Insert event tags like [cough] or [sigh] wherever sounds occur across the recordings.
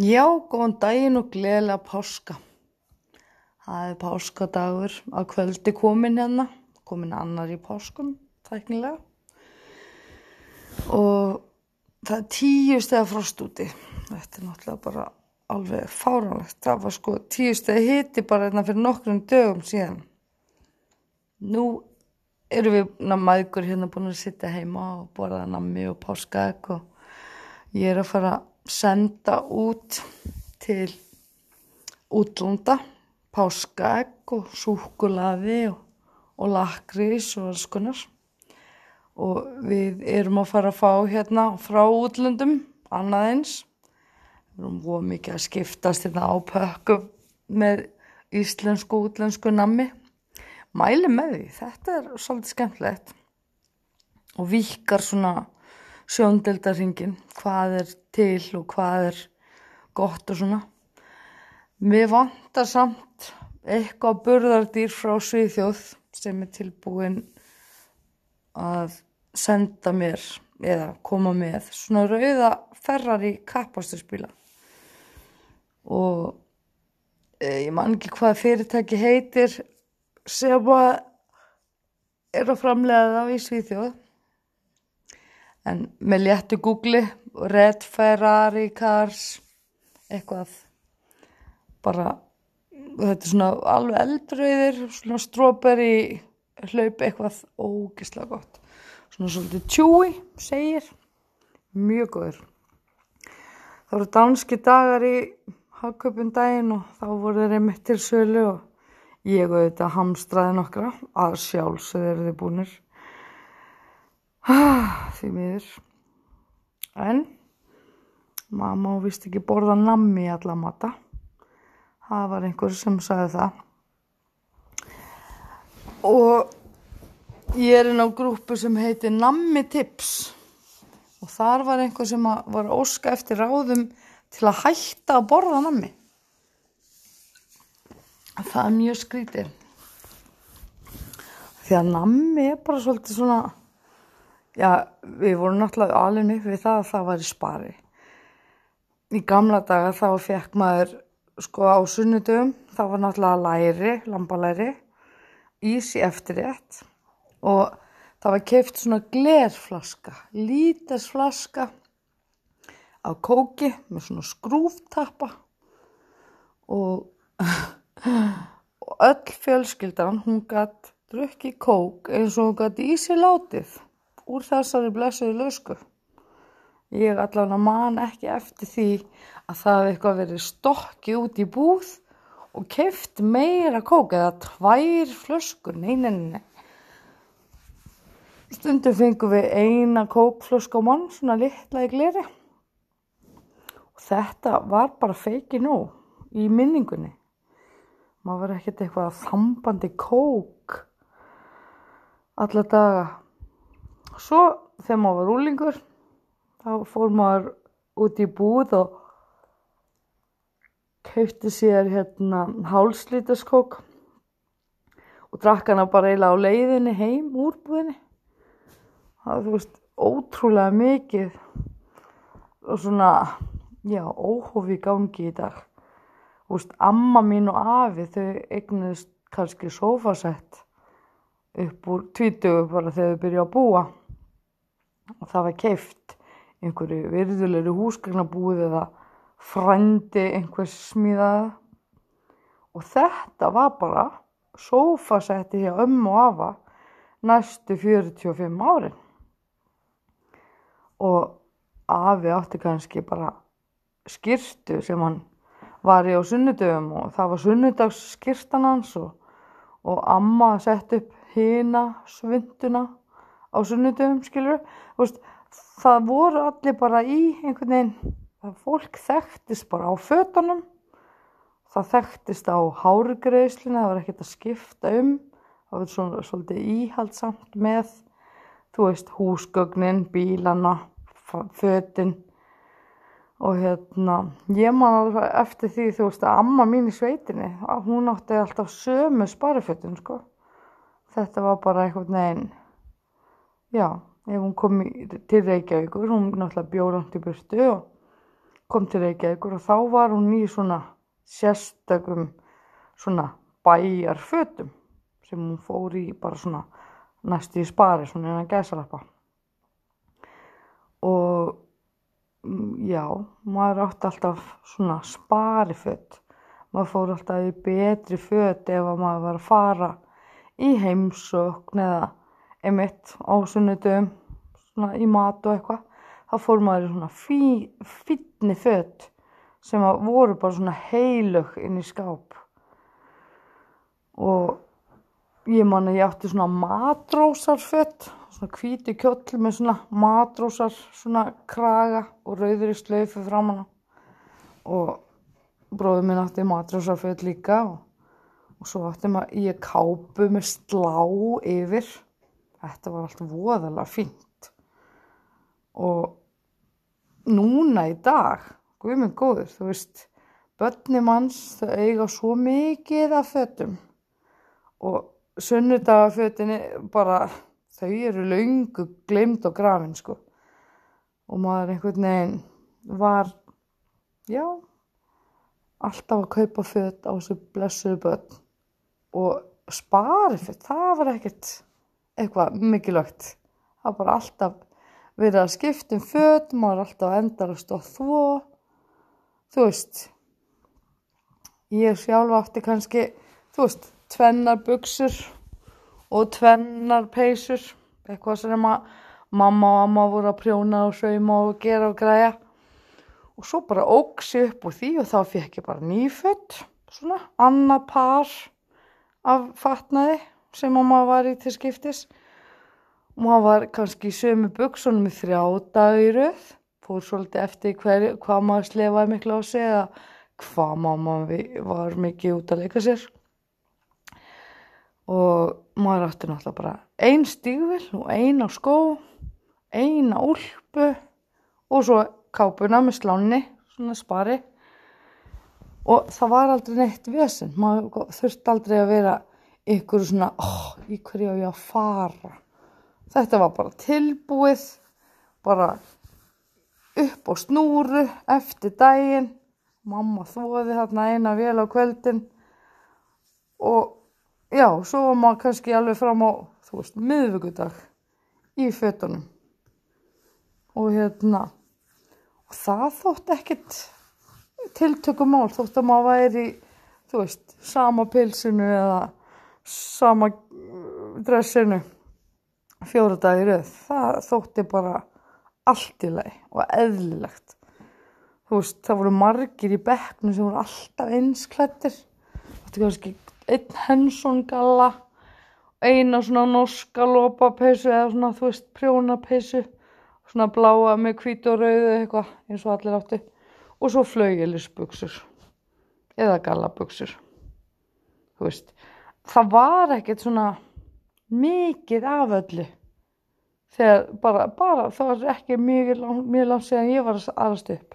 Já, góðan daginn og gleðilega páska. Það er páskadagur að kvöldi komin hérna, komin annar í páskum, tæknilega. Og það er tíu stega frost úti. Þetta er náttúrulega bara alveg fáránlegt. Það var sko tíu stega hiti bara hérna fyrir nokkrum dögum síðan. Nú erum við maður hérna búin að sitta heima og borða nammi og páskaegg og ég er að fara að senda út til útlanda páskaegg og súkulaði og, og lakrís og alls konar. Og við erum að fara að fá hérna frá útlöndum annað eins. Við erum búið mikið að skiptast hérna á pökkum með íslensku útlensku nammi. Mæli með því, þetta er svolítið skemmtilegt og vikar svona sjóndeldarringin, hvað er til og hvað er gott og svona. Mér vantar samt eitthvað burðardýr frá Svíþjóð sem er tilbúin að senda mér eða koma með svona rauða Ferrari kappasturspíla og e, ég man ekki hvað fyrirtæki heitir sem er að framlega það í Svíþjóð en með léttu googli Red Ferrari Cars eitthvað bara þetta er svona alveg eldröðir svona strawberry hlaup eitthvað ógislega gott. Svona svolítið tjúi segir. Mjög góður. Það voru danski dagar í hagköpun daginn og þá voru þeir einmitt til sölu og ég auðvitað hamstraði nokkra að sjálfsögðu eru þið búinir því miður. En má vist ekki borða nammi í alla mata. Það var einhver sem sagði það. Og ég er inn á grúpu sem heitir Nammi Tips. Og þar var einhver sem var óska eftir ráðum til að hætta að borða nammi. Það er mjög skrítið því að nammi er bara svolítið svona já, við vorum náttúrulega alveg upp við það að það var í spari. Í gamla daga þá fekk maður sko á sunnudum þá var náttúrulega læri, lambalæri ís í eftirrétt og það var keift svona glerflaska lítasflaska á kóki með svona skrúftappa og, [laughs] og öll fjölskyldan hún gætt drukki kók eins og hún gætt í sig látið úr þessari blessuðu lösku ég allavega man ekki eftir því að það hefði eitthvað verið stokki út í búð og keft meira kók eða tvær flöskur, nei, nei, nei. Stundum fengum við eina kókflösku á mann, svona litla í gleri. Og þetta var bara feiki nú í minningunni. Maður var ekkert eitthvað þambandi kók alla daga. Svo þegar maður var úlingur, þá fór maður út í búð og kaupti sér hérna hálslítaskók og drakk hana bara eiginlega á leiðinni heim úr búðinni. Það var þú veist ótrúlega mikið og svona, já, óhófi gangi í dag. Þú veist, amma mín og afi þau eignuðist kannski sofasett upp úr tvítugu bara þegar þau byrja að búa og það var keift einhverju virðulegri húsgagnabúð eða frændi einhvers smíðað og þetta var bara sofasetti hjá ömmu og afa næstu 45 árin. Og afi átti kannski bara skirtu sem hann var í á sunnudöfum og það var sunnudagsskirtan hans og, og amma sett upp hina svinduna á sunnudöfum skilur veist, það voru allir bara í einhvern veginn það fólk þekktist bara á fötunum. Það þekktist á hárgreðslinu það var ekkert að skipta um. Það var svona svolítið íhaldsamt með þú veist húsgögnin, bílana fötin. Og hérna ég man alveg eftir því þú veist að amma mín í sveitinni hún átti alltaf sömu sparifötun sko. Þetta var bara eitthvað neginn já, ef hún kom í, til Reykjavíkur hún náttúrulega bjóð langt í burtu og kom til Reykjavíkur og þá var hún í svona sérstökum svona bæjarfötum sem hún fór í bara svona næstu í spari svona innan gæsalappa. Og mm, já, maður átti alltaf svona spariföt. Maður fór alltaf í betri föt ef að maður var að fara í heimsókn eða einmitt á sunnudum í mat og eitthvað þá fór maður í svona fí, fínni föt sem voru bara svona heilug inn í skáp. Og ég man að ég átti svona matrósarfött svona hvíti kjöll með svona matrósar svona kraga og rauður í slöfu framann og bróður minn átti matrósarfött líka og, og svo átti maður ég kápu með slá yfir þetta var allt voðalega fínt. Og núna í dag guð minn góður, þú veist börni manns þau eiga svo mikið af fötum. Og sunnudagafötinni bara þau eru laungu glemd og grafin sko. Og maður einhvern veginn var já alltaf að kaupa föt á þessu blessuðu börn. Og spari föt, það var ekkert eitthvað mikilvægt. Það var bara alltaf verið að skiptum föt maður alltaf endarast og þvó þú veist ég sjálf átti kannski þú veist tvennar buksur og tvennar peysur eitthvað sem að mamma og amma voru að prjóna og sauma og gera og græja. Og svo bara óksi upp úr því og þá fekk ég bara nýfött svona annað par af fatnaði sem mamma var í til skiptis. Maður var kannski í sömu buksunum í þrjá dagiruð fór svolítið eftir hver, hvað maður slefaði miklu á sig eða hvað mamma var mikið út að leika sér. Og maður átti náttúrulega bara ein stígvill og ein á skó ein á úlpu og svo kápuna með sláni svona spari. Og það var aldrei neitt vesen. Maður þurfti aldrei að vera ykkur svona oh, í hverju á ég að fara? Þetta var bara tilbúið bara upp á snúru eftir daginn. Mamma þóði þarna eina vel á kvöldin og já, svo var maður kannski alveg fram á, þú veist, miðvíkudag í fötunum. Og hérna og það þótt ekkit tiltökumál þótt að maður væri þú veist, sama pilsinu eða sama dressinu. Fjóra dagir auð það þótti bara allt í lagi og eðlilegt. Þú veist, það voru margir í bekknu sem voru alltaf einsklættir þetta er kannski einn Henson galla eina svona norska lópapeysu eða svona þú veist prjónapeysu svona bláa með hvít og rauðu eitthvað eins og allir áttu. Og svo flaugilisbuksur eða gallabuksur þú veist það var ekkert svona mikið af öllu. Þegar bara, bara það var ekki mjög, langt séðan ég var aðrast upp.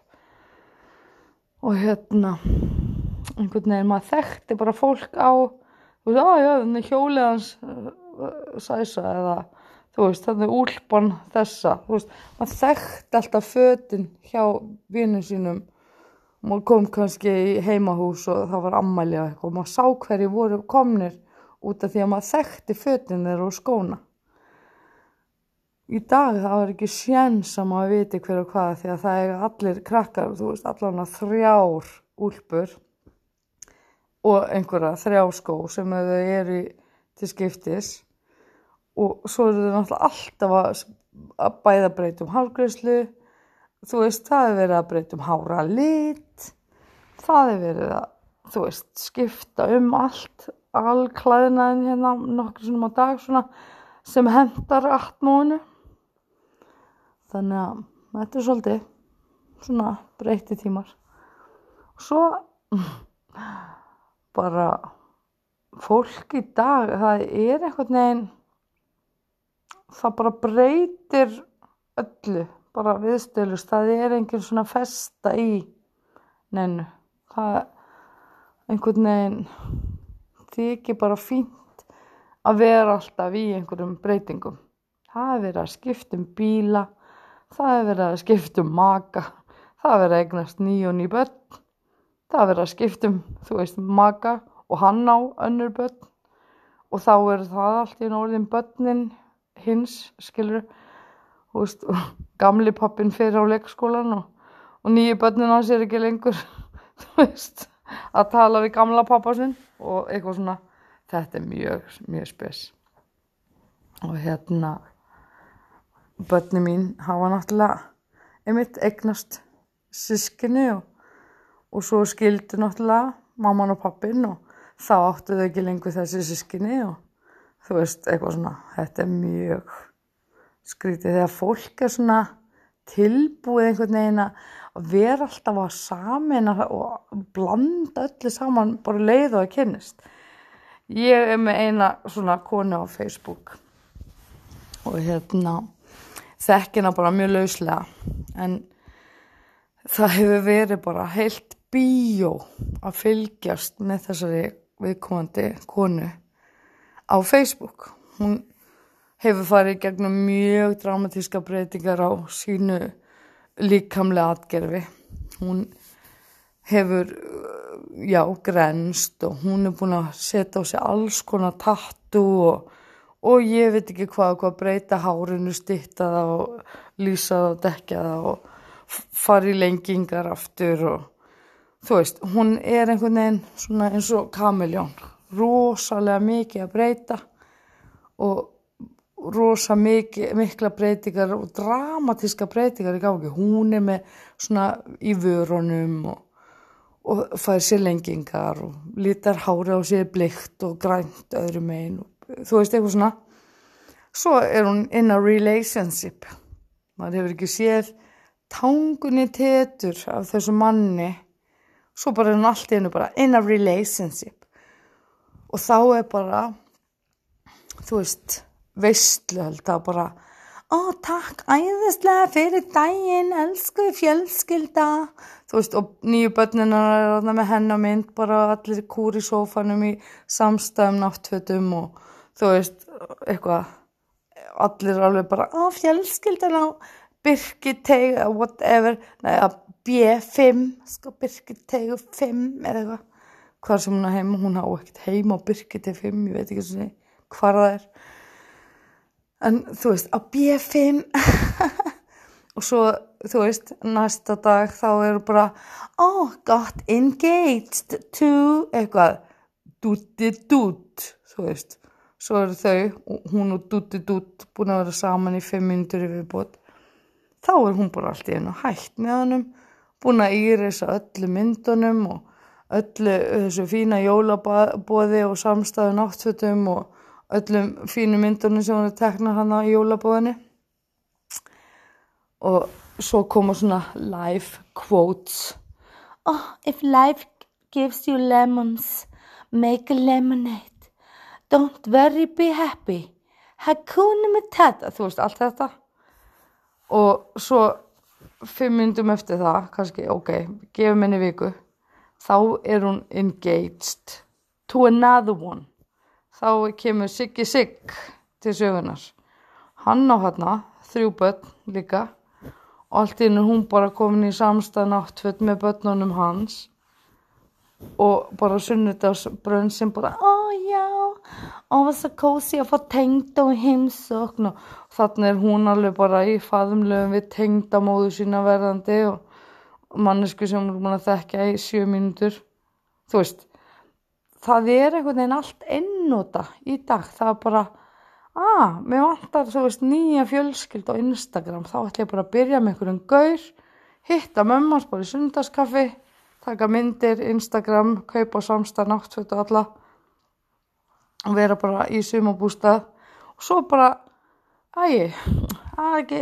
Og hérna einhvern veginn maður þekkti bara fólk á þú veist, já, þannig hjólið hans uh, sæsa eða þú veist, þannig úlpan þessa þú veist, maður þekkti alltaf fötinn hjá vinnum sínum. Maður kom kannski í heimahús og það var ammæli og og maður sá hverju voru komnir út af því að maður þekkti fötinn þeirra og skóna. Í dag það var ekki sjens að maður viti hver og hvað því að það er allir krakkar, þú veist, allan að þrjár úlpur og einhverja þrjáskó sem þau eru til skiptis. Og svo eru þau náttúrulega alltaf að, að bæða breytum hálgreyslu þú veist, það er verið að breytum hára lit. Það er verið að, þú veist, skipta um allt allklæðinaðin hérna nokkur svona á dag svona sem hendar atmónu þannig að þetta er svolítið svona breyti tímar. Og svo [laughs] bara fólk í dag það er eitthvað neginn það bara breytir öllu bara viðstöðlust. Það er engin svona festa í neinu. Það einhvern veginn þykir bara fínt að vera alltaf í einhverjum breytingum. Það er verið að skipta um bíla það er verið að skipta um maka það verið að eignast nýju og ný börn, það verið að skiptum, þú veist, maka og hann á önnur börn. Og þá er það allt í norðin börnin hins, skilur, þú veist, [laughs] gamli pappin fyrir á leikskólan og, og nýju börnin hans er ekki lengur, [laughs] þú veist, að tala við gamla pappa sinn og eitthvað svona, þetta er mjög, mjög spes. Og hérna börni mín hafa náttúrulega einmitt eignast sískinni og, og svo skildi náttúrulega mamman og pappin og þá áttu þau ekki lengur þessi sískinni og þú veist eitthvað svona. Þetta er mjög skrítið þegar fólk er svona tilbúið einhvern veginn að vera alltaf að samina og blanda öllu saman bara leið og að kynnist ég er með eina svona konu á Facebook og hérna þekkina bara mjög lauslega en það hefur verið bara heilt bíó að fylgjast með þessari viðkomandi konu á Facebook. Hún hefur farið gegnum mjög dramatíska breytingar á sínu líkamlega atgerfi hún hefur já, grenst og hún er búin að setja á sig alls konar tattu og og ég veit ekki hvað, hvað breyta hárinu, stitta það og lýsa það og dekja það og fara í lengingar aftur og þú veist, hún er einhvern veginn svona eins og kamiljón, rosalega mikið að breyta og rosa mikið, mikla breytingar og dramatíska breytingar í gági, hún er með svona í vörunum og, og fær sér lengingar og lítar hári á sér blikt og grænt öðrum einn og þú veist eitthvað svona. Svo er hún in a relationship. Maður hefur ekki séð tangunni tétur af þessu manni. Svo bara er hún allt í hennu bara in a relationship. Og þá er bara þú veist veistlu held að bara ó takk æðislega fyrir daginn elsku fjölskylda. Þú veist og nýju börnina er með henn á mynd bara allir kúr í sófanum í samstæðum náttfötum og þú veist, eitthvað. Allir alveg bara, á fjölskyldan á Birkiteig whatever, neða B5 sko Birkiteig 5 eða eitthvað, hvað sem hún á heima hún á ekkert heima á Birkiteig 5 ég veit ekki svona hvað það er en þú veist á B5 [laughs] og svo þú veist, næsta dag þá eru bara oh, got engaged to eitthvað dutti dutt, þú veist. Svo eru þau, hún og Dutti Dutt búin að vera saman í fimm myndur yfir bót þá er hún bara allt í einu hægt með hannum búin að íreisa öllu myndunum og öllu þessu fína jólabóði og samstæðu náttfötum og öllum fínu myndunum sem hún er teknað hann á jólabóðinni og svo koma svona live quotes oh, if life gives you lemons make a lemonade Don't worry, be happy. Hakuna Matata, þú veist, allt þetta. Og svo fimm myndum eftir það, kannski, ok, gefum henni viku. Þá er hún engaged to another one. Þá kemur Siggi Sigg til sögunar. Hann á hérna, þrjú börn líka. Og allt inn er hún bara komin í samstæðan áttföld með börnunum hans. Og bara sunnudagsbrönn sem bara, ó já og það var svo kósi að fá tengda og heimsokn og þannig er hún alveg bara í faðumlöfum við tengda móðu sína verðandi og mannesku sem hún er búin að þekka í sjö mínútur þú veist það er einhvern veginn allt einnúta í dag. Það er bara að, ah, mér vantar þú veist nýja fjölskyld á Instagram. Þá ætlum ég bara að byrja með einhverjum gaur hitta mömmans bara í sundarskaffi taka myndir, Instagram kaupa samstað náttfjöld og alla og vera bara í sumabústað og svo bara æg, er ekki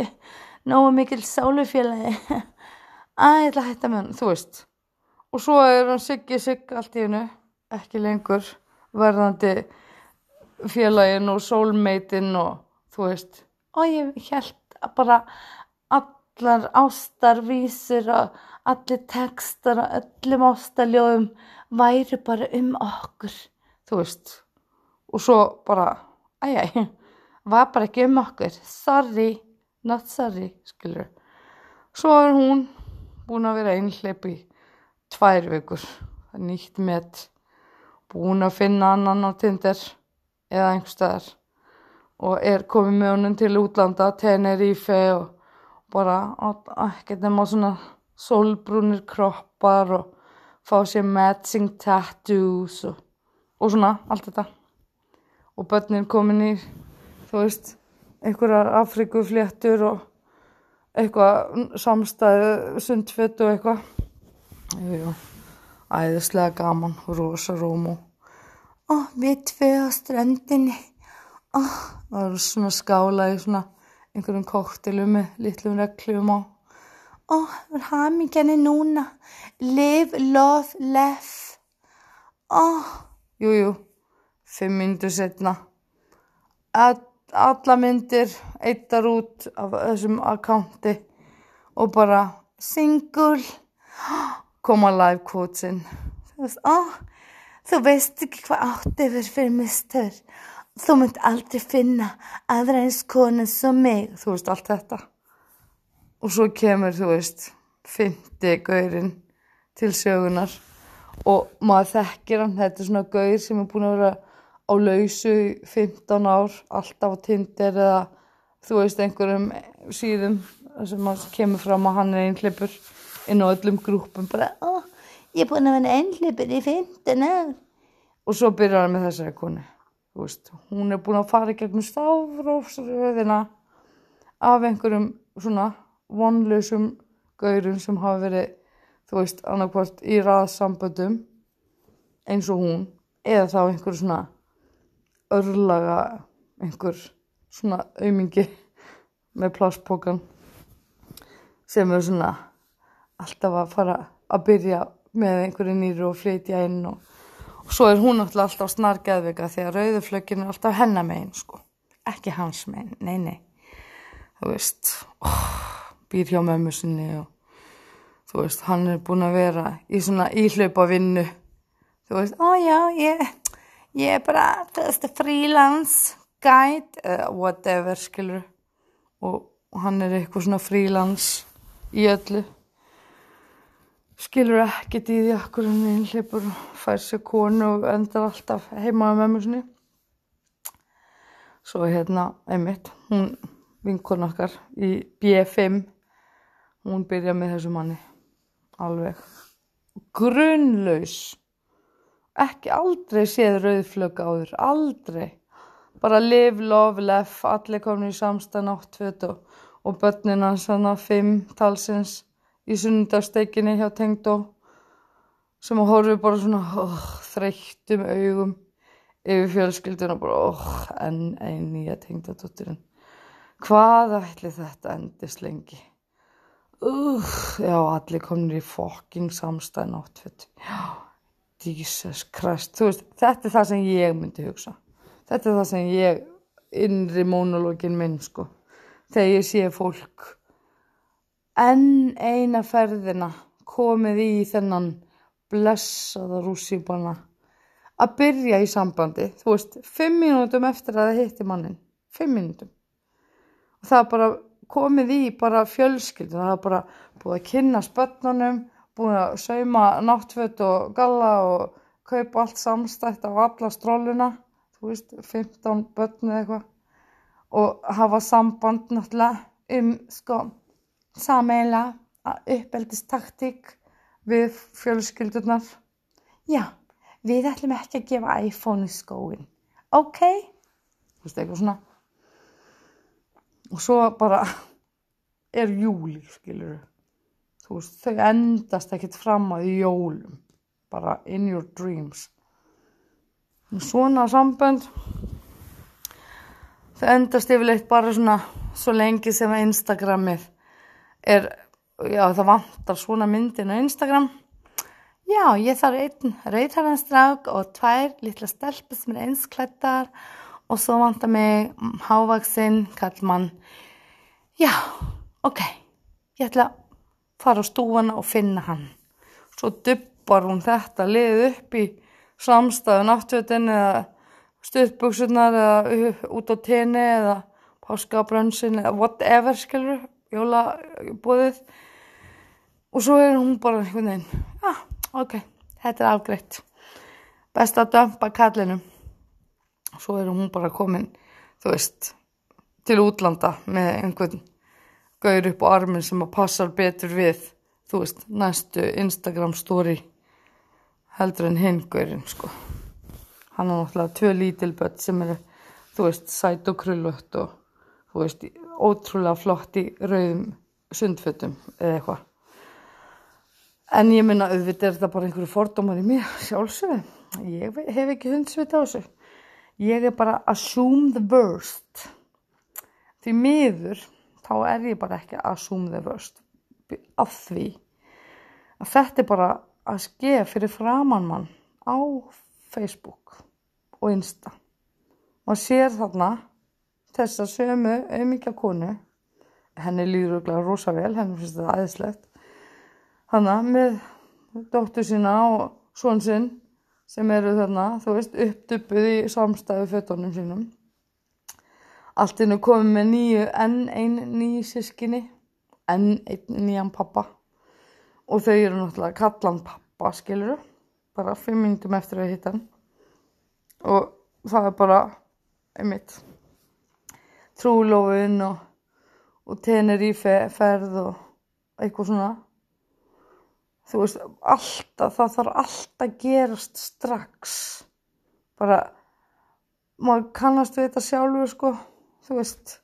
nógu mikil sálufélagi. [laughs] Að ég ætla að hætta með hann, þú veist. Og svo er hann siggi sigg allt í hennu ekki lengur verðandi félagin og soulmatein og þú veist. Og ég held að bara allar ástarvísir og allir tekstar og öllum ástarljóðum væri bara um okkur. Þú veist. Og svo bara, æjæ, var bara ekki um okkur, sorry, not sorry, skilur. Svo er hún búin að vera einhleip í tvær vikur, nýtt met, búin að finna annan á Tinder eða einhverstaðar og er komið með honum til útlanda, Tenerife og bara ekkert nema svona solbrúnir kroppar og fá sér matching tattoos og, og svona allt þetta. Og börnin komin í þú veist einhverjar Afrikufléttur og eitthvað samstæðu sundfett og eitthvað. Jú, æðislega gaman rosa rúm og við tvei á strandinni og það eru svona skála í svona einhverjum koktilu með litlum reglum og og verð hamingjarni núna. Live, love, laugh. Og jújú fimm myndur setna All, alla myndir eittar út af þessum akkánti og bara single koma live quotesinn. Þú veist, ó þú veist ekki hvað átti verið fyrir mistur þú mynd aldrei finna aðra eins konu sem mig. Þú veist allt þetta. Og svo kemur þú veist fyndi gaurinn til sögunar og maður þekkir hann. Þetta er svona gaur sem er búin að vera á lausu í 15 ár alltaf á Tinder eða þú veist einhverjum síðum sem kemur fram að hann er einhleipur inn á öllum grúpum bara, ég er búin að vera einhleipur í 15 ár og svo byrjar hann með þessari konu veist, hún er búin að fara í gegnum stáfrófsröðina af einhverjum svona vonlausum gaurum sem hafa verið þú veist, annarkvært í raðsamböndum eins og hún eða þá einhver svona örlaga einhver svona aumingi [laughs] með pláspokan sem er svona alltaf að fara að byrja með einhverju nýru og flytja inn og, og svo er hún alltaf snargeðvika því að rauðuflökin er alltaf hennar megin sko, ekki hans megin, nei nei. Þú veist oh, býr hjá mömmu sinni og þú veist, hann er búin að vera í svona íhlaupa vinnu þú veist, ó já, ég ég er bara, þú veist, freelance guide, uh, whatever skilur og hann er eitthvað svona freelance í öllu skilur ekkert í því akkur hann einhleipur fær sér konu og endar alltaf heima með mömmu sinni? Svo hérna, einmitt hún vinkon okkar í B5 hún byrja með þessu manni alveg grunnlaus. Ekki aldrei séð rauðflögg áður aldrei. Bara live, love, laugh allir komin í samstæðan áttfjöt og, og börnina svona fimm talsins í sunnundagsteikinni hjá Tengdó sem að horfi bara svona oh, þreyttum augum yfir fjölskylduna bara oh, enn einn nýja Tengdadóttirinn hvað ætli þetta endist lengi? Uh, já allir komin í fokking samstæðan áttfjöt já Jesus Christ. Veist, þetta er það sem ég myndi hugsa. Þetta er það sem ég innri mónologin minn sko. Þegar ég sé fólk enn eina ferðina komið í þennan blessaða rússíbana. Að byrja í sambandi þú veist, fimm mínútum eftir að það hitti mannin fimm mínútum. Og það bara komið í bara fjölskyld það bara búið að kynna spötnunum búið að sauma náttfött og galla og kaupa allt samstætt á alla stróluna þú veist, 15 börn eða eitthvað. Og hafa samband náttúrulega um sko sameila uppeldistaktík við fjölskyldunar. Já, við ætlum ekki að gefa iPhone í skóin. Ok? Þú veist, eitthvað svona. Og svo bara [laughs] er júli, skilur þú veist, þau endast ekkert fram að jólum. Bara in your dreams. Svona sambönd þau endast yfirleitt bara svona svo lengi sem Instagramið er, já það vantar svona myndin á Instagram. Já ég þarf einn rauðharðanstrák og tvær litla stelpur sem er einsklættar og svo vantar mig hávaksinn kallmann já ok. Ég ætla að fara á stúana og finna hann. Svo dubbar hún þetta lið upp í samstæðu náttúrutin eða stuðbuksunar eða út á tenni eða páskabrönsin eða whatever skilur jólabóðið og svo er hún bara einhvern veginn ah, ok, þetta er afgreitt. Best að dömpa kallinum og svo er hún bara komin þú veist, til útlanda með einhvern gaur upp á armin sem að passar betur við þú veist, næstu Instagram story heldur en hinn gaurinn sko. Hann er náttúrulega tvö lítilbött sem eru þú veist, sæt og krullutt og þú veist, ótrúlega flott í rauðum sundfötum eða eitthvað. En ég minna auðvitað er þetta bara einhverju fordómar í mér [laughs] sjálfsögum ég hef ekki hundsvita á þessu. Ég er bara assume the worst. Því miður þá er ég bara ekki assume the worst af því að þetta er bara að skeið fyrir framann mann á Facebook og Insta. Maður sér þarna þessa sömu auðmyggja konu. Henni líður auðvitað rosa vel henni finnst þetta aðeinslegt hana með dóttur sína og svon sinn sem eru þarna, þú veist, uppduppuð í samstæðu fötunum sínum. Allt innu komið með nýju, enn einn nýju sískinni, enn einn nýjan pappa. Og þau eru náttúrulega kallan pappa, skiluru, bara fimm minnum eftir að hitta hann. Og það er bara, einmitt, trúlófin og, og tenir í ferð og eitthvað svona. Þú veist, alltaf, það þarf alltaf að gerast strax. Bara maður kannast við þetta sjálfur sko þú veist,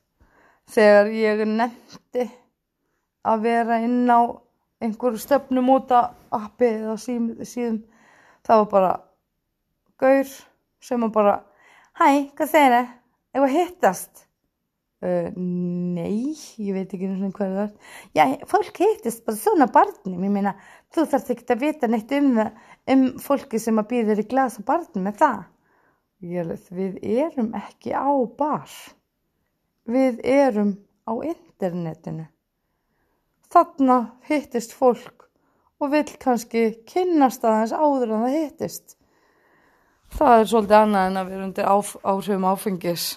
þegar ég nefndi að vera inn á einhverju stöfnum út að appi eða síðan það var bara gaur sem var bara hæ, hvað segir það? Eða hittast Uh, nei, ég veit ekki hvernig það er. Já, fólk heitist bara svona barnum, ég meina, þú þarfst ekki að vita neitt um, um fólki sem að býður í glasa barnum með það. Ég, við erum ekki á bar, við erum á internetinu. Þarna hittist fólk og vil kannski kynnast aðeins áður en það hittist. Það er svolítið annað en að vera undir áhrifum áfengis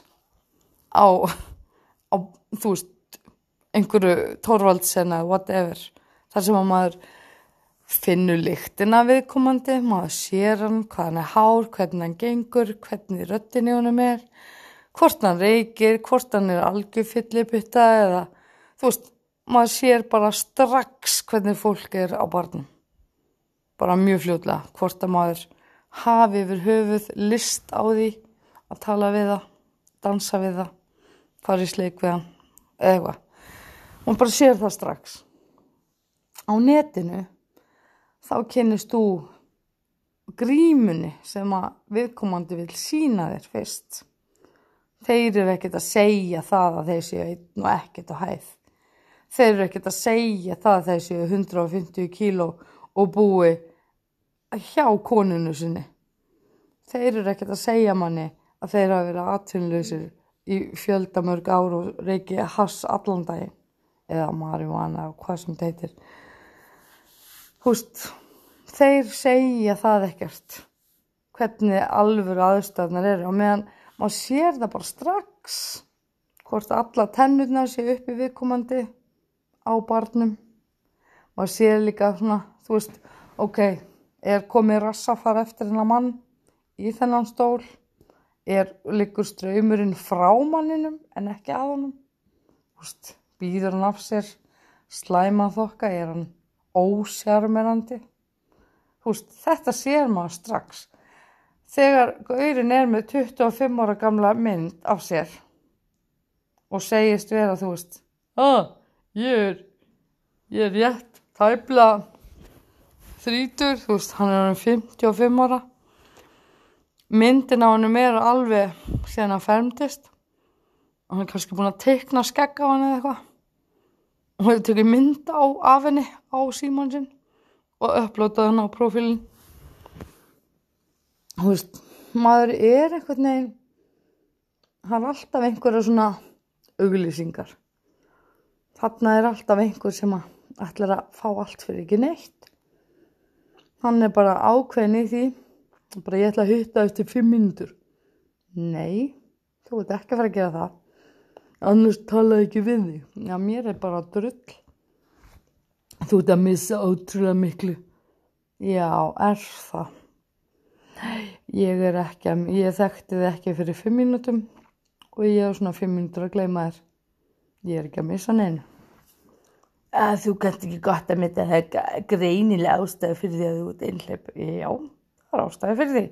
á á, þú veist, einhverju tórvaldsen eða whatever, þar sem að maður finnur lyktina viðkomandi, maður sér hann, hvað hann er hár, hvernig hann gengur, hvernig röttin í honum er, hvort hann reykir, hvort hann er algjörfylliputta eða, þú veist, maður sér bara strax hvernig fólk er á barnum. Bara mjög fljóðlega, hvort að maður hafi yfir höfuð list á því að tala við það, dansa við það fara í sleik við hann eða eitthvað. Hún bara sér það strax. Á netinu þá kennist þú grímunni sem að viðkomandi vil sína þér fyrst. Þeir eru ekkert að segja það að þeir séu einn og ekkert að hæð. Þeir eru ekkert að segja það að þeir séu 150 kíló og búi hjá konunu sinni. Þeir eru ekkert að segja manni að þeir hafa verið aðtunlausir í fjöldamörg ár og reiki hass allan daginn. Eða marihuana og hvað sem þetta er húst þeir segja það ekkert. Hvernig alvöru aðstöðnar eru. Og meðan maður sér það bara strax. Hvort alla tennurna sé upp í viðkomandi á barnum. Maður sér líka svona þú veist, ok er komið rassafar eftir hennar mann í þennan stól er líkur ströymurinn frá manninum en ekki að honum. Úst, býður hann af sér slæma þokka, er hann ósjarmerandi? Úst, þetta sér maður strax. Þegar gaurin er með 25 ára gamla mynd af sér og segist vera þú veist að ég er ég er rétt tæpla þrítur, þú veist hann er um 55 ára myndin á hennum er alveg síðan að fermtist og hann er kannski búin að teikna skegg á hann eða eitthvað. Og hann hefur tekið mynd á af henni á síman sinn. Og upplótað hann á profílinn þú veist maður er eitthvað neginn hann er alltaf einhverja svona auglýsingar. Þarna er alltaf einhver sem að ætlar að fá allt fyrir ekki neitt. Hann er bara ákveðin í því bara ég ætla að hutta eftir fimm minútur nei, þú ert ekki að fara að gera það. Annars talaði ekki við þig. Já, mér er bara drull. Þú ert að missa ótrúlega miklu. Já, er það? Ég er ekki að, ég þekkti þið ekki fyrir fimm mínútum og ég hef svona fimm mínútur að gleyma þér. Ég er ekki að missa neinu. Að þú kannst ekki gott að mynda það er greinilega ástæði fyrir því að þú ert einhleip já, það er ástæði fyrir því.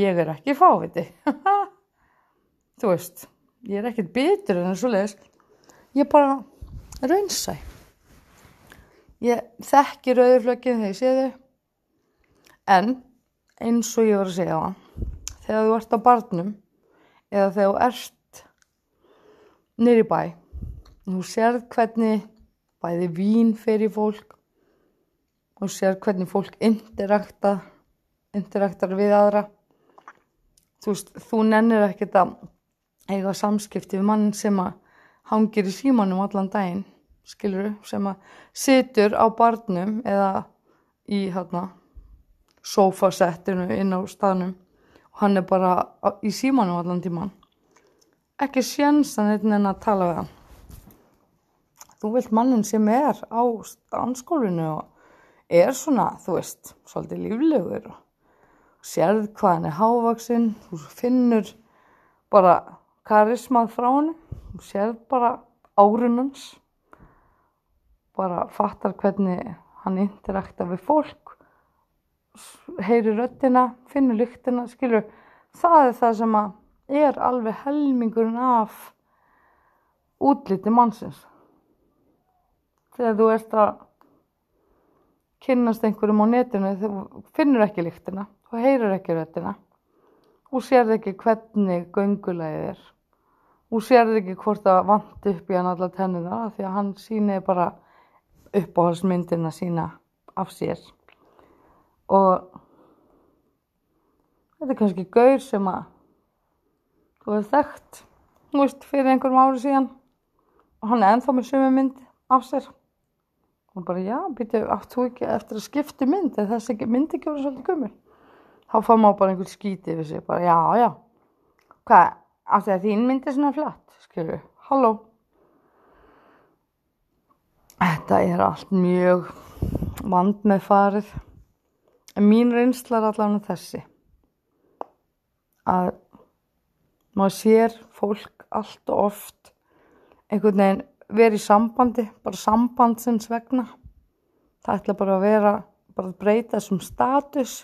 Ég er ekki fáviti. [laughs] Þú veist ég er ekkert bitur en svo leiðis ég er bara raunsæ. Ég þekki rauðurflöggin þegar ég sé þau. En eins og ég var að segja það þegar þú ert á barnum eða þegar þú ert nýri bæ þú sérð hvernig bæði vín fyrir fólk og þú sérð hvernig fólk interakta interaktar við aðra. Þú veist, þú nennir ekkert að eiga samskipti við mann sem að hangir í símanum allan daginn skiluru, sem að situr á barnum eða í hérna sofasettinu inn á staðnum og hann er bara í símanum allan tíman ekki sjensan einnig en að tala við hann. Þú vilt mannin sem er á anskólinu og er svona, þú veist, svolítið líflegur og sérð hvað hann er hávaksinn, þú finnur bara karismað frá hann þú sérð bara árunans bara fattar hvernig hann interakta við fólk heyri röttina, finnur lyktina, skilur, það er það sem að er alveg helmingurinn af útliti mannsins. Þegar þú ert að kynnast einhverjum á netinu, þú finnur ekki lyktina, þú heyrir ekki röttina, þú sérð ekki hvernig göngulegið er, þú sérð ekki hvort það vant upp í hann alla tennuna því að hann síni bara uppáhalsmyndina sína af sér. Og þetta er kannski gaur sem að þú hefur þekkt þú veist, fyrir einhverjum ári síðan. Og hann er ennþá með sömu mynd af sér. Og bara já, býttu, áttu ekki eftir að skipti mynd? Eða þess ekki myndi ekki voru svolítið gummul þá fá maður bara einhvern skíti við sig, bara já, já. Hvað, áttu það þín mynd er svona flatt skilju, halló? Þetta er allt mjög vand með farið En mín reynsla er allavega þessi að maður sér fólk allt og oft einhvern veginn verið í sambandi, bara sambandsins vegna. Það ætla bara að vera, bara að breyta þessum status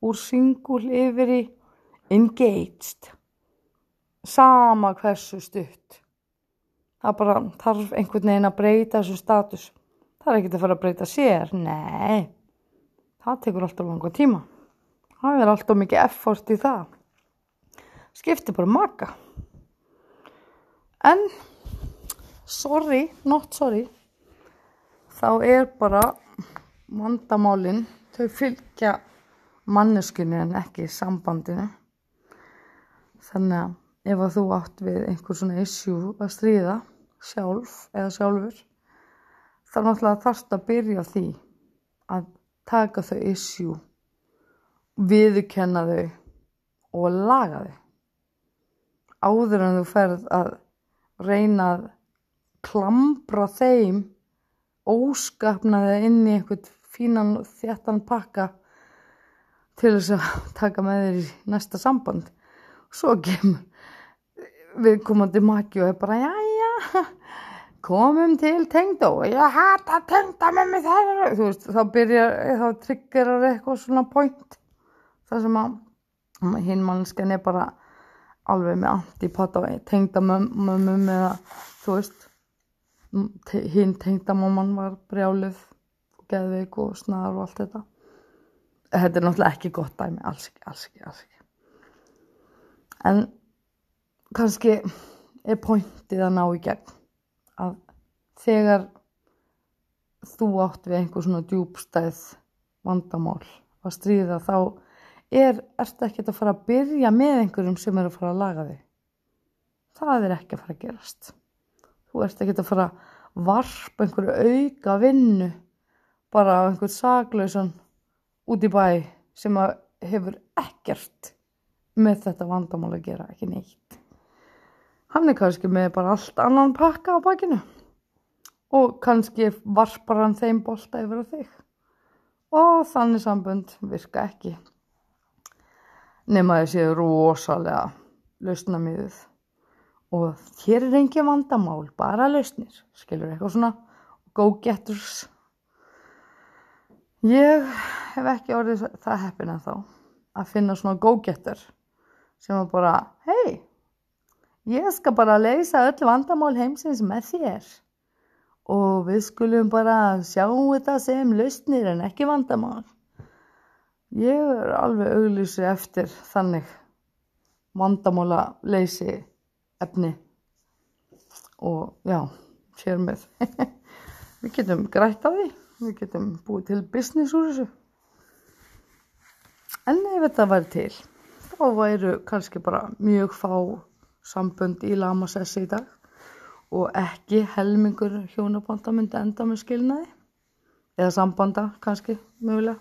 úr singul yfir í engaged. Sama hversu stutt. Það bara þarf einhvern veginn að breyta þessum status. Það er ekkert að fara að breyta sér, nei það tekur alltaf langa tíma það er alltaf mikið effort í það skiptir bara maka en sorry, not sorry þá er bara vandamálin þau fylgja manneskinu en ekki sambandinu þannig að ef að þú átt við einhver svona issue að stríða sjálf eða sjálfur þá náttúrulega þarfst að byrja því að taka þau issue, viðkenna þau og laga þau. Áður en þú ferð að reyna að klambra þeim óskapnaði inn í einhvern fínan þjættan pakka til þess að [laughs] taka með þér í næsta samband. Svo kemur viðkomandi maki og er bara, já, já, [laughs] komum til tengdó ég hata tengda með mig það þú veist þá byrjar þá triggerar eitthvað svona point það sem að hinn mannskan er bara alveg með antipata tengda mömmum eða þú veist hinn tengda mamman var brjálið og geðveik og snar og allt þetta þetta er náttúrulega ekki gott dæmi alls ekki, alls ekki, alls ekki en kannski er pointið að ná í gegn að þegar þú átt við einhver svona djúbstæð vandamál að stríða þá er, ertu ekki að fara að byrja með einhverjum sem er að fara að laga þig. Það er ekki að fara að gerast. Þú ert ekki að fara að varpa einhverju auka vinnu bara á einhvern saglausan út í bæ sem hefur ekkert með þetta vandamál að gera, ekki neitt. Hann er kannski með bara allt annan pakka á bakinu og kannski varpar hann þeim bolta yfir á þig. Og þannig sambönd virka ekki. Nema þessi rosalega lausnamiðuð og hér er engin vandamál bara lausnir, skilur eitthvað svona go-getters ég hef ekki orðið það heppin en þá að finna svona go-getter sem var bara, hei ég skal bara leysa öll vandamál heimsins með þér og við skulum bara sjá þetta sem lausnir en ekki vandamál. Ég er alveg auglýsi eftir þannig vandamála leysi efni og já, sér með. [laughs] við getum grætt á því, við getum búið til business úr þessu. En ef þetta væri til, þá væru kannski bara mjög fá sambönd í lamasessi í dag. Og ekki helmingur hjónabanda myndi enda með skilnaði. Eða sambanda kannski mögulega.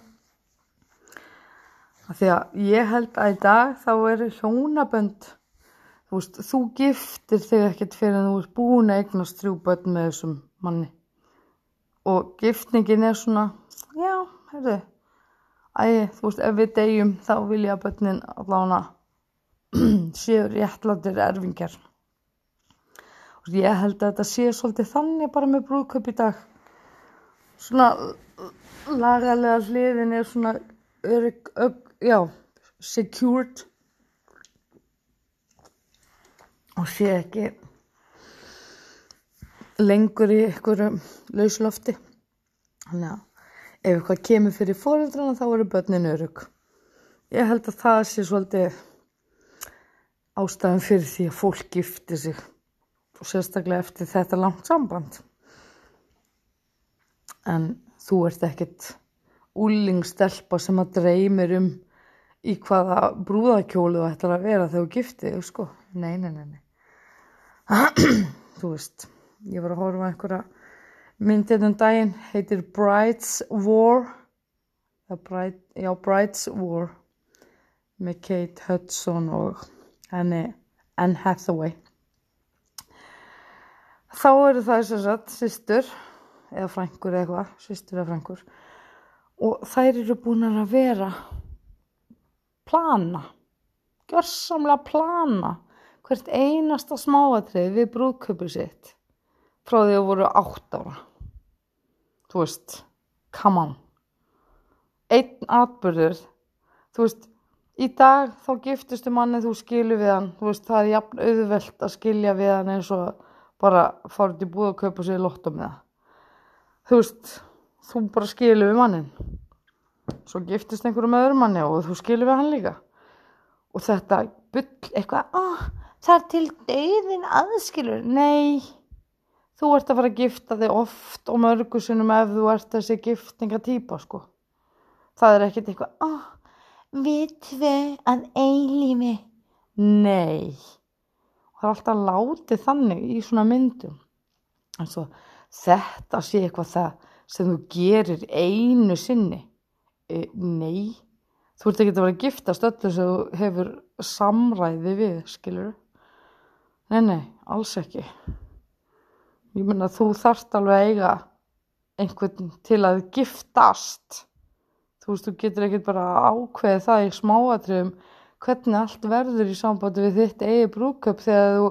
Því að ég held að í dag þá eru hjónabönd þú veist, þú giftir þig ekkert fyrir að þú ert búin að eignast þrjú börn með þessum manni og giftningin er svona já, heyrðu. Æg, þú veist, ef við degjum þá vil ég að börnin [clears throat] allavega séu réttlátir erfingjar. Ég held að þetta sé svolítið þannig bara með brúðköp í dag. Svona lagalega hliðin er svona örygg, já, secured. Og sé ekki lengur í einhverju lauslofti þannig að ef eitthvað kemur fyrir fóröldrana þá eru börnin örygg ég held að það sé svolítið ástæðan fyrir því að fólk giftir sig og sérstaklega eftir þetta langt samband. En þú ert ekkert úlingstelpa sem að dreymir um í hvaða brúðakjólu þú ætlar að vera þegar þú giftið sko, nei, nei, nei, nei. [clears throat] þú veist ég var að horfa einhverja myndið um daginn, heitir Bride's War. Bride, já, Bride's War með Kate Hudson og henni Anne Hathaway. Þá eru það þess að sýstur eða frængur eða eitthvað, sýstur eða frængur og þær eru búin að vera plana gjörsamlega plana hvert einasta smáatrið við brúðköpur sitt frá því að voru átt ára. Þú veist come on. Einn atbyrður þú veist í dag þá giftustu manni þú skilur við hann. Veist það er jafn auðvelt að skilja við hann eins og bara fara út í búið að kaupa sér lottum með það. Þú veist, þú bara skilur við mannin svo giftist einhverju með öðrum manni og þú skilur við hann líka. Og þetta byll eitthvað oh, það er til deyðin aðskilur. Nei þú ert að fara að gifta þig oft og mörgusunum ef þú ert þessi giftingatýpa sko. Það er ekkert eitthvað oh, við tvei að eilífi. Nei. Það er alltaf látið þannig í svona myndum. En svo þetta sé eitthvað það sem þú gerir einu sinni. E, nei. Þú ert ekki að vera að giftast öllu sem þú hefur samræði við skilur nei nei, alls ekki ég menna þú þarft alveg að eiga einhvern til að giftast. Þú veist, þú getur ekkert bara ákveðið það í smáatriðum hvernig allt verður í sambandi við þitt eigi brúköp þegar þú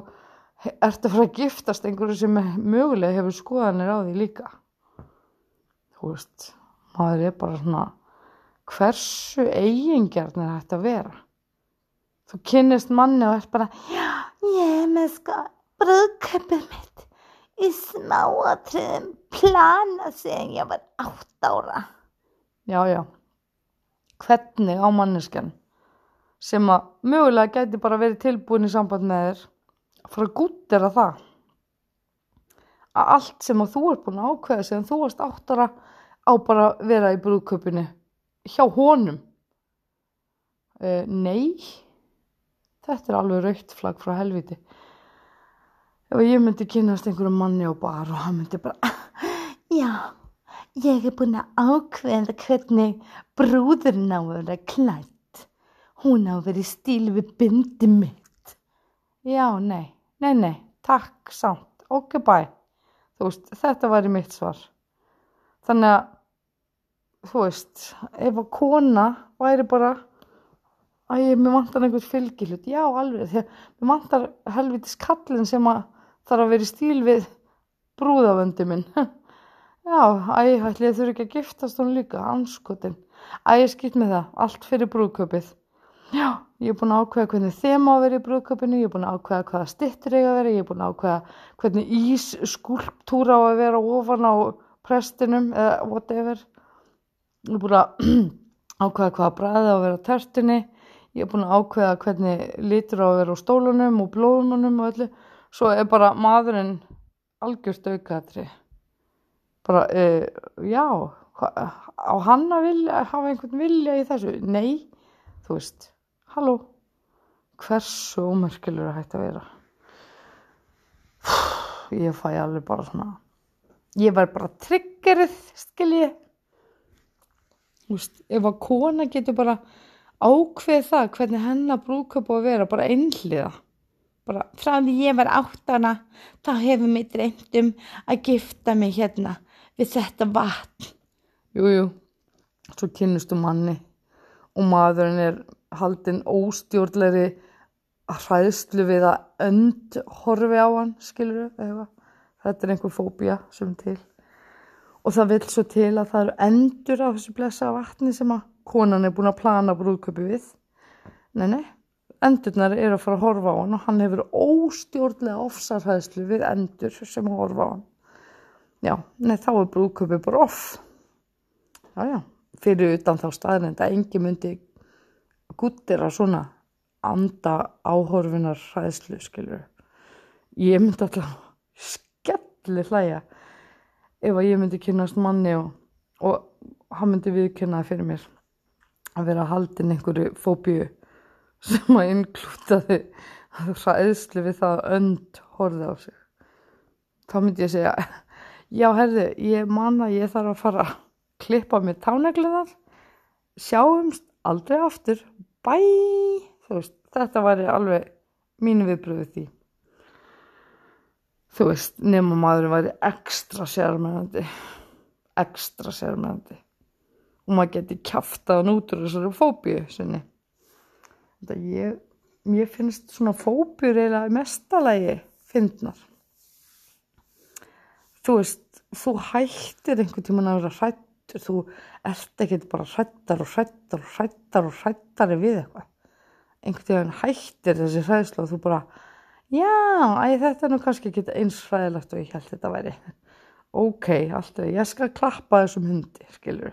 ert að fara að giftast einhverju sem mögulega hefur skoðanir á því líka. Þú veist maður er bara svona hversu eigingjarn er þetta að vera? Þú kynnist manni og er bara já, ég er með sko brúköpið mitt í smáatriðum plana sem ég var átt ára já, já. Hvernig á manneskjan sem að mögulega gæti bara verið tilbúin í samband með þér að fara að gúttera það? Að allt sem að þú er búin að ákveða sem þú varst áttara á bara vera í brúðköpinu hjá honum? Uh, nei. Þetta er alveg raukt flagg frá helviti ef ég myndi kynast einhverju manni á bar og hann myndi bara [laughs] já, ég er búin að ákveða hvernig brúðurinn á að vera klætt Hún á verið stíl við bindi mitt. Já, nei, nei, nei, takk samt, ok, bæ. þú veist, þetta væri mitt svar þannig að þú veist, ef að kona væri bara að ég, mér vantar einhvern fylgilut já, alveg, því að mér vantar helvitis kallin sem að þarf að vera í stíl við brúðavöndi minn. [laughs] Já, æ, ætli ég þurfi ekki að giftast hún líka, anskotin æ, ég skipt með það, allt fyrir brúðköpið já, ég er búin að ákveða hvernig þeim á að vera í brúðköpinu, ég er búin að ákveða hvaða stittur eiga að vera, ég er búin að ákveða hvernig ísskulptúra á að vera ofan á prestinum eða whatever. Ég er búin að [clears throat] ákveða hvaða bræði á að vera á tertinni ég er búin að ákveða hvernig litur á að vera á stólunum og blóðunum og öllu svo er bara maðurinn algjörst aukaðri bara, uh, já á hann að vilja, hafa einhvern vilja í þessu, nei þú veist halló, hversu ómerkilur að hægt að vera? Ég fæ alveg bara svona ég var bara triggerið skilji þú veist, ef að kona getur bara ákveð það hvernig hennar brúköp að vera, bara einhliða bara frá því ég var áttana þá hefur mig dreymt um að gifta mig hérna við þetta vatn. Jújú, svo kynnustu manni og maðurinn er haldinn óstjórnleiri hræðslu við að önd horfi á hann, skilur þau þetta er einhver fóbia sem til. Og það vil svo til að það eru endur á þessu blessa vatni sem að konan er búin að plana brúðköpi við. Nei, nei, endurnar eru að fara að horfa á hann og hann hefur óstjórnlega ofsarhæðslu við endur sem horfa á hann. Já, nei, þá er brúðköpi bara off. Já, já fyrir utan þá staðnend að engi myndi guttir að svona anda áhorfinar hræðslu, skilur ég myndi alltaf skelli hlæja ef að ég myndi kynast manni og, og hann myndi viðkynna fyrir mér að vera haldin einhverju fóbíu sem að inklútaði hræðslu við það að önd horði á sig. Þá myndi ég segja já herði, ég manna ég þarf að fara klippa mér táneglunar sjáumst aldrei aftur. Bæ veist, þetta væri alveg mínu viðbröðu því. Þú veist nema maður væri ekstra sérmennandi. Ekstra sérmennandi. Og maður geti kæftað út úr þessari fóbíu sinni ég mér finnst svona fóbjur eða mestalagi fyndnar. Þú veist þú hættir einhvern tíman að vera hrætt hrættur þú ert ekkert bara hrættar og hrættar og hrættar og hrættari við eitthvað. Einhvern veginn hættir þessi hræðslu og þú bara já, æ, þetta er nú kannski ekki eins hræðilegt og ég held þetta væri. Ok, alltaf, ég skal klappa þessum hundi, skilur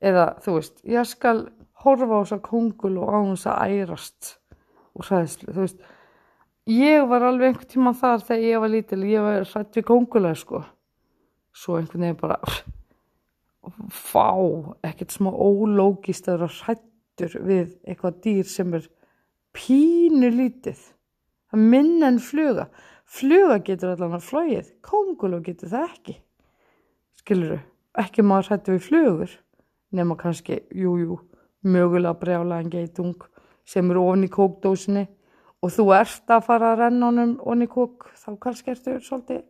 eða þú veist, ég skal horfa á þess að kongul og á þess að ærast og hræðslu, þú veist. Ég var alveg einhvern tíma þar þegar ég var lítil, ég var hrætt við kongulega sko. Svo einhvern veginn bara fá ekkert smá ólógist að vera hrættur við eitthvað dýr sem er pínu lítið. Það minn en fluga. Fluga getur allan að flóið konguló getur það ekki. Skiluru, ekki maður hrættu við flugur nema kannski, jújú mögulega brjála en geitung sem eru ofn í kókdósinni. Og þú ert að fara að renna honum ofn í kók, þá kannski ertu svolítið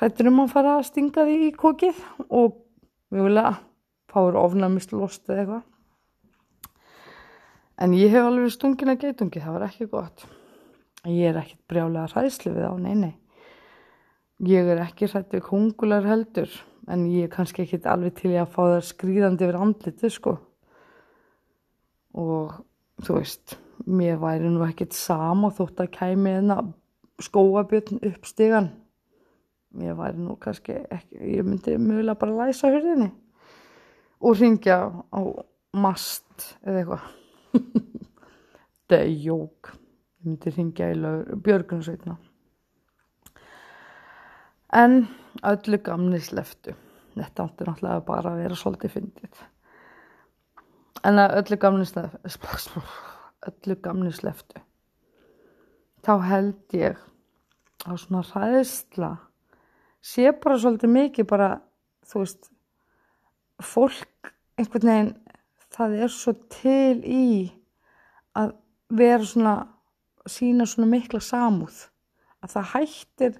hrættur um að fara að stinga því í kókið og mjögulega fáur ofnamist lost eða eitthvað. En ég hef alveg stungin að geitungi það var ekki gott. Ég er ekkert brjálega hræðslu við á, nei nei. Ég er ekki hrætt við kongular heldur en ég er kannski ekkert alveg til að fá það skrýðandi yfir andliti sko og þú veist mér væri nú ekkert sama þótt að kæmi að skóabjörn upp stigan ég væri nú kannski ekki, ég myndi mögulega bara læsa hurðinni og ringja á mast eða eitthvað. Þetta er jók ég myndi ringja í björgunsveitna en öllu gamni sleftu þetta átti náttúrulega bara að vera svolítið fyndið en að öllu gamni sleftu öllu gamni sleftu þá held ég á svona ræðsla sé bara svolítið mikið bara, þú veist, fólk einhvern veginn, það er svo til í að vera svona, sína svona mikla samúð, að það hættir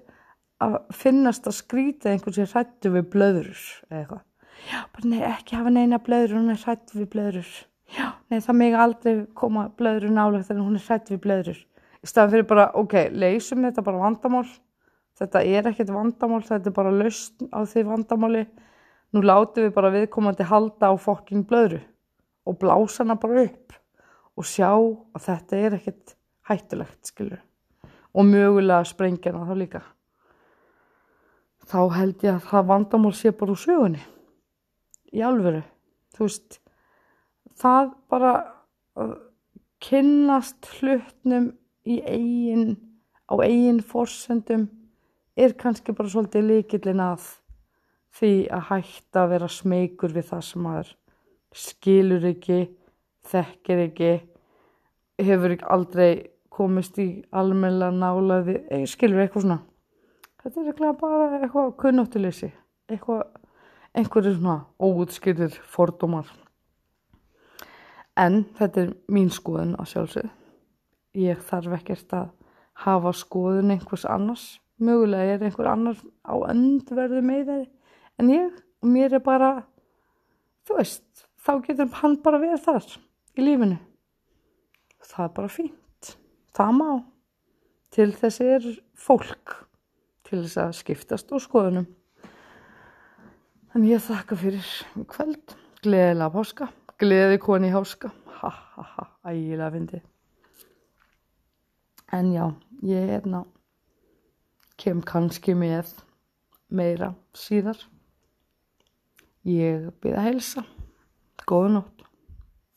að finnast að skrýta einhvern sem hrættu við blöður eða eitthvað. Já, bara nei, ekki hafa neina blöður, hún er hrættu við blöður. Já, nei, það mig aldrei koma blöður nálegt en hún er hrættu við blöður. Í staðan fyrir bara, ok, leysum þetta bara vandamál. Þetta er ekkert vandamál, þetta er bara lausn á því vandamáli. Nú látum við bara viðkomandi halda á fokking blöðru og blása hana bara upp og sjá að þetta er ekkert hættulegt, skilur. Og mögulega sprengja hana þá líka. Þá held ég að það vandamál sé bara úr sögunni. Í alvöru. Þú veist, það bara kynnast hlutnum í eigin, á eigin forsendum er kannski bara svolítið líkillin að því að hætta að vera smeykur við það sem maður skilur ekki, þekkir ekki, hefur ekki aldrei komist í almenna nálaði, skilur eitthvað svona. Þetta er ekki bara eitthvað kunnáttileysi, eitthvað, einhverju svona óutskýrir fordómar. En þetta er mín skoðun að sjálfsög. Ég þarf ekkert að hafa skoðun einhvers annars. Mögulega er einhver annar á öndverðu með þeirri en ég og mér er bara, þú veist, þá getur hann bara verið þar í lífinu. Það er bara fínt. Það má. Til þessi er fólk til þess að skiptast úr skoðunum. En ég þakka fyrir kveld. Gleðilega páska. Gleði koni háska. Ha ha ha. Ægilega fyndi. En já, ég er ná kem kannski með meira síðar. Ég byrða að helsa. Góða nótt.